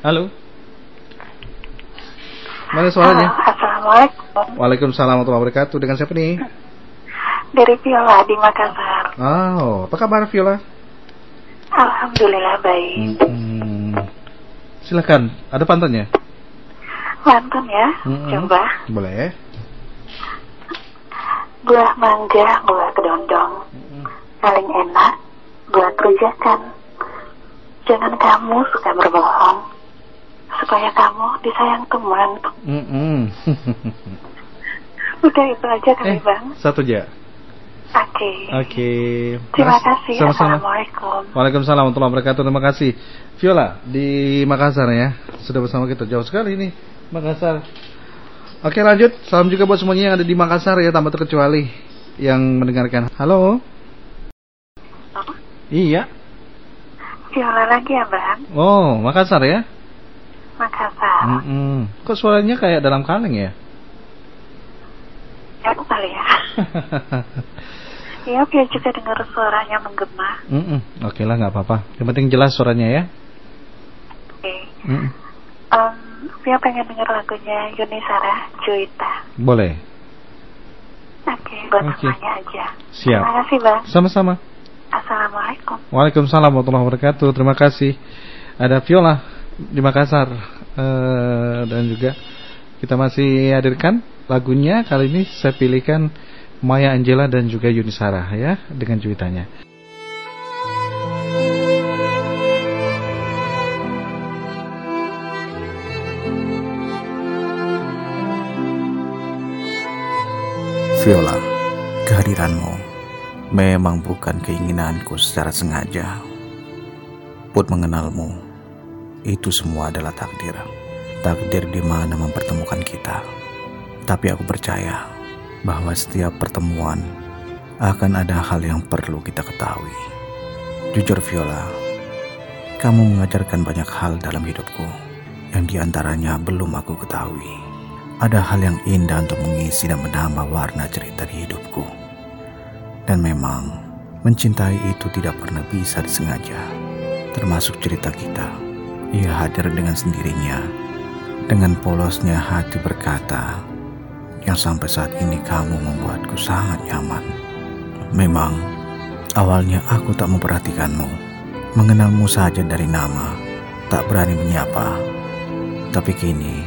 Halo. Mana suaranya? Halo, Assalamualaikum. Waalaikumsalam warahmatullahi wabarakatuh. Dengan siapa nih? Dari Viola di Makassar. Oh, apa kabar Viola? Alhamdulillah baik. Hmm. Silakan, ada pantannya? Lantun ya, Mm-mm. coba. Boleh. Buah mangga, buah kedondong. Paling enak, buah kerujakan. Jangan kamu suka berbohong. Supaya kamu disayang teman. Mm-mm. Udah itu aja kali eh, bang. satu aja. Oke. Oke. Terima Mas- kasih. Sama-sama. Assalamualaikum. Waalaikumsalam warahmatullahi wabarakatuh. Terima kasih. Viola di Makassar ya. Sudah bersama kita jauh sekali nih Makassar. Oke lanjut. Salam juga buat semuanya yang ada di Makassar ya tanpa terkecuali yang mendengarkan. Halo. Iya. Viola lagi ya bang. Oh, Makassar ya. Makassar. Mm-mm. Kok suaranya kayak dalam kaleng ya? Aku kali ya. Iya, biar juga dengar suaranya menggema. Mm-mm. Oke lah nggak apa-apa. Yang penting jelas suaranya ya. Oke. Mm-mm. Um, Via pengen denger lagunya Yuni Sarah Juwita. Boleh. Oke, buat Oke. semuanya aja. Siap. Terima kasih, Bang. Sama-sama. Assalamualaikum. Waalaikumsalam warahmatullahi wabarakatuh. Terima kasih. Ada Viola di Makassar Eh, dan juga kita masih hadirkan lagunya kali ini saya pilihkan Maya Angela dan juga Yuni Sarah ya dengan cuitannya. Viola, kehadiranmu memang bukan keinginanku secara sengaja. Put mengenalmu, itu semua adalah takdir. Takdir di mana mempertemukan kita. Tapi aku percaya bahwa setiap pertemuan akan ada hal yang perlu kita ketahui. Jujur Viola, kamu mengajarkan banyak hal dalam hidupku yang di antaranya belum aku ketahui. Ada hal yang indah untuk mengisi dan menambah warna cerita di hidupku. Dan memang, mencintai itu tidak pernah bisa disengaja. Termasuk cerita kita. Ia hadir dengan sendirinya. Dengan polosnya hati berkata, yang sampai saat ini kamu membuatku sangat nyaman. Memang, awalnya aku tak memperhatikanmu. Mengenalmu saja dari nama, tak berani menyapa. Tapi kini,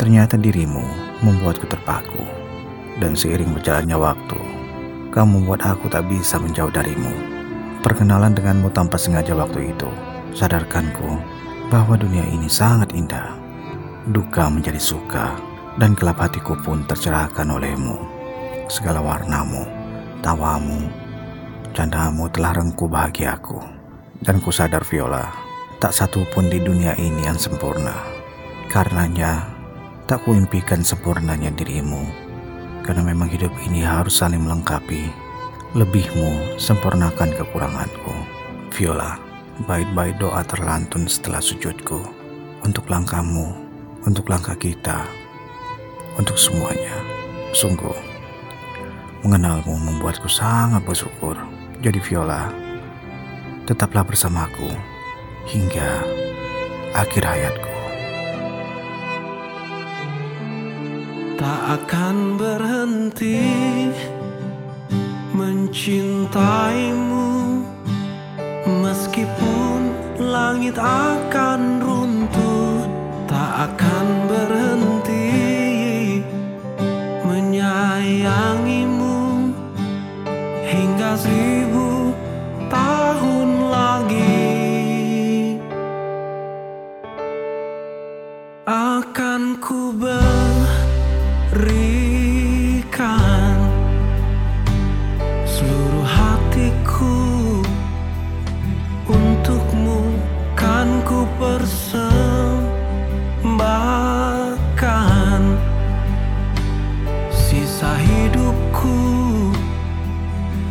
ternyata dirimu membuatku terpaku. Dan seiring berjalannya waktu, kamu membuat aku tak bisa menjauh darimu. Perkenalan denganmu tanpa sengaja waktu itu, sadarkanku bahwa dunia ini sangat indah. Duka menjadi suka, dan gelap hatiku pun tercerahkan olehmu. Segala warnamu, tawamu, candamu telah rengkuh bahagiaku. Dan ku sadar Viola, tak satu pun di dunia ini yang sempurna. Karenanya, tak kuimpikan sempurnanya dirimu. Karena memang hidup ini harus saling melengkapi. Lebihmu sempurnakan kekuranganku. Viola, bait-bait doa terlantun setelah sujudku. Untuk langkahmu, untuk langkah kita, untuk semuanya. Sungguh, mengenalmu membuatku sangat bersyukur. Jadi Viola, tetaplah bersamaku hingga akhir hayatku. Tak akan berhenti mencintaimu Meskipun langit akan runtuh Tak akan berhenti. Menyayangimu Hingga seribu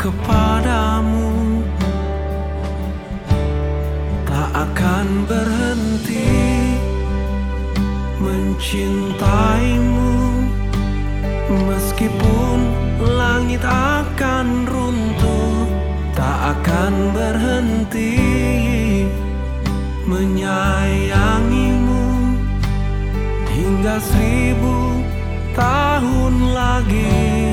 kepadamu. Tak akan berhenti mencintaimu. Meskipun langit akan runtuh tak akan berhenti menyayangimu. Hingga seribu tahun lagi.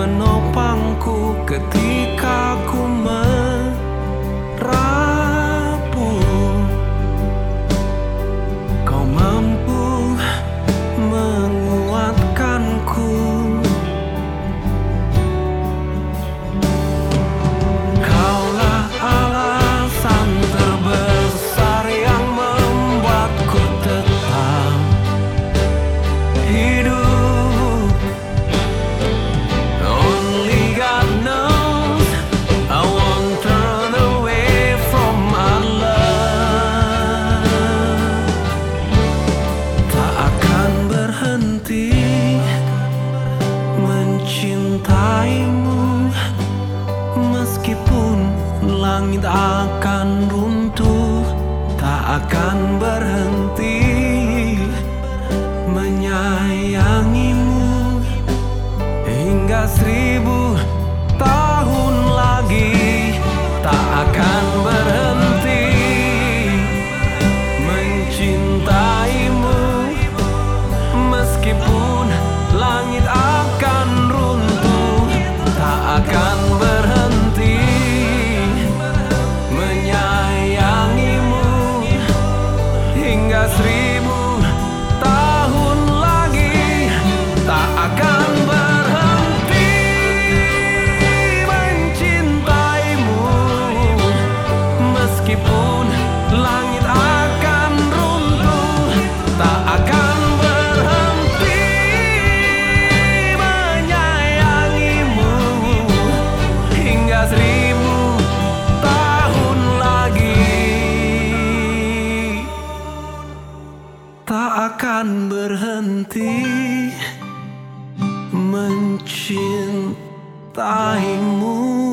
menopangku ketika ku men hinggas ribu tak akan berhenti mencintaimu.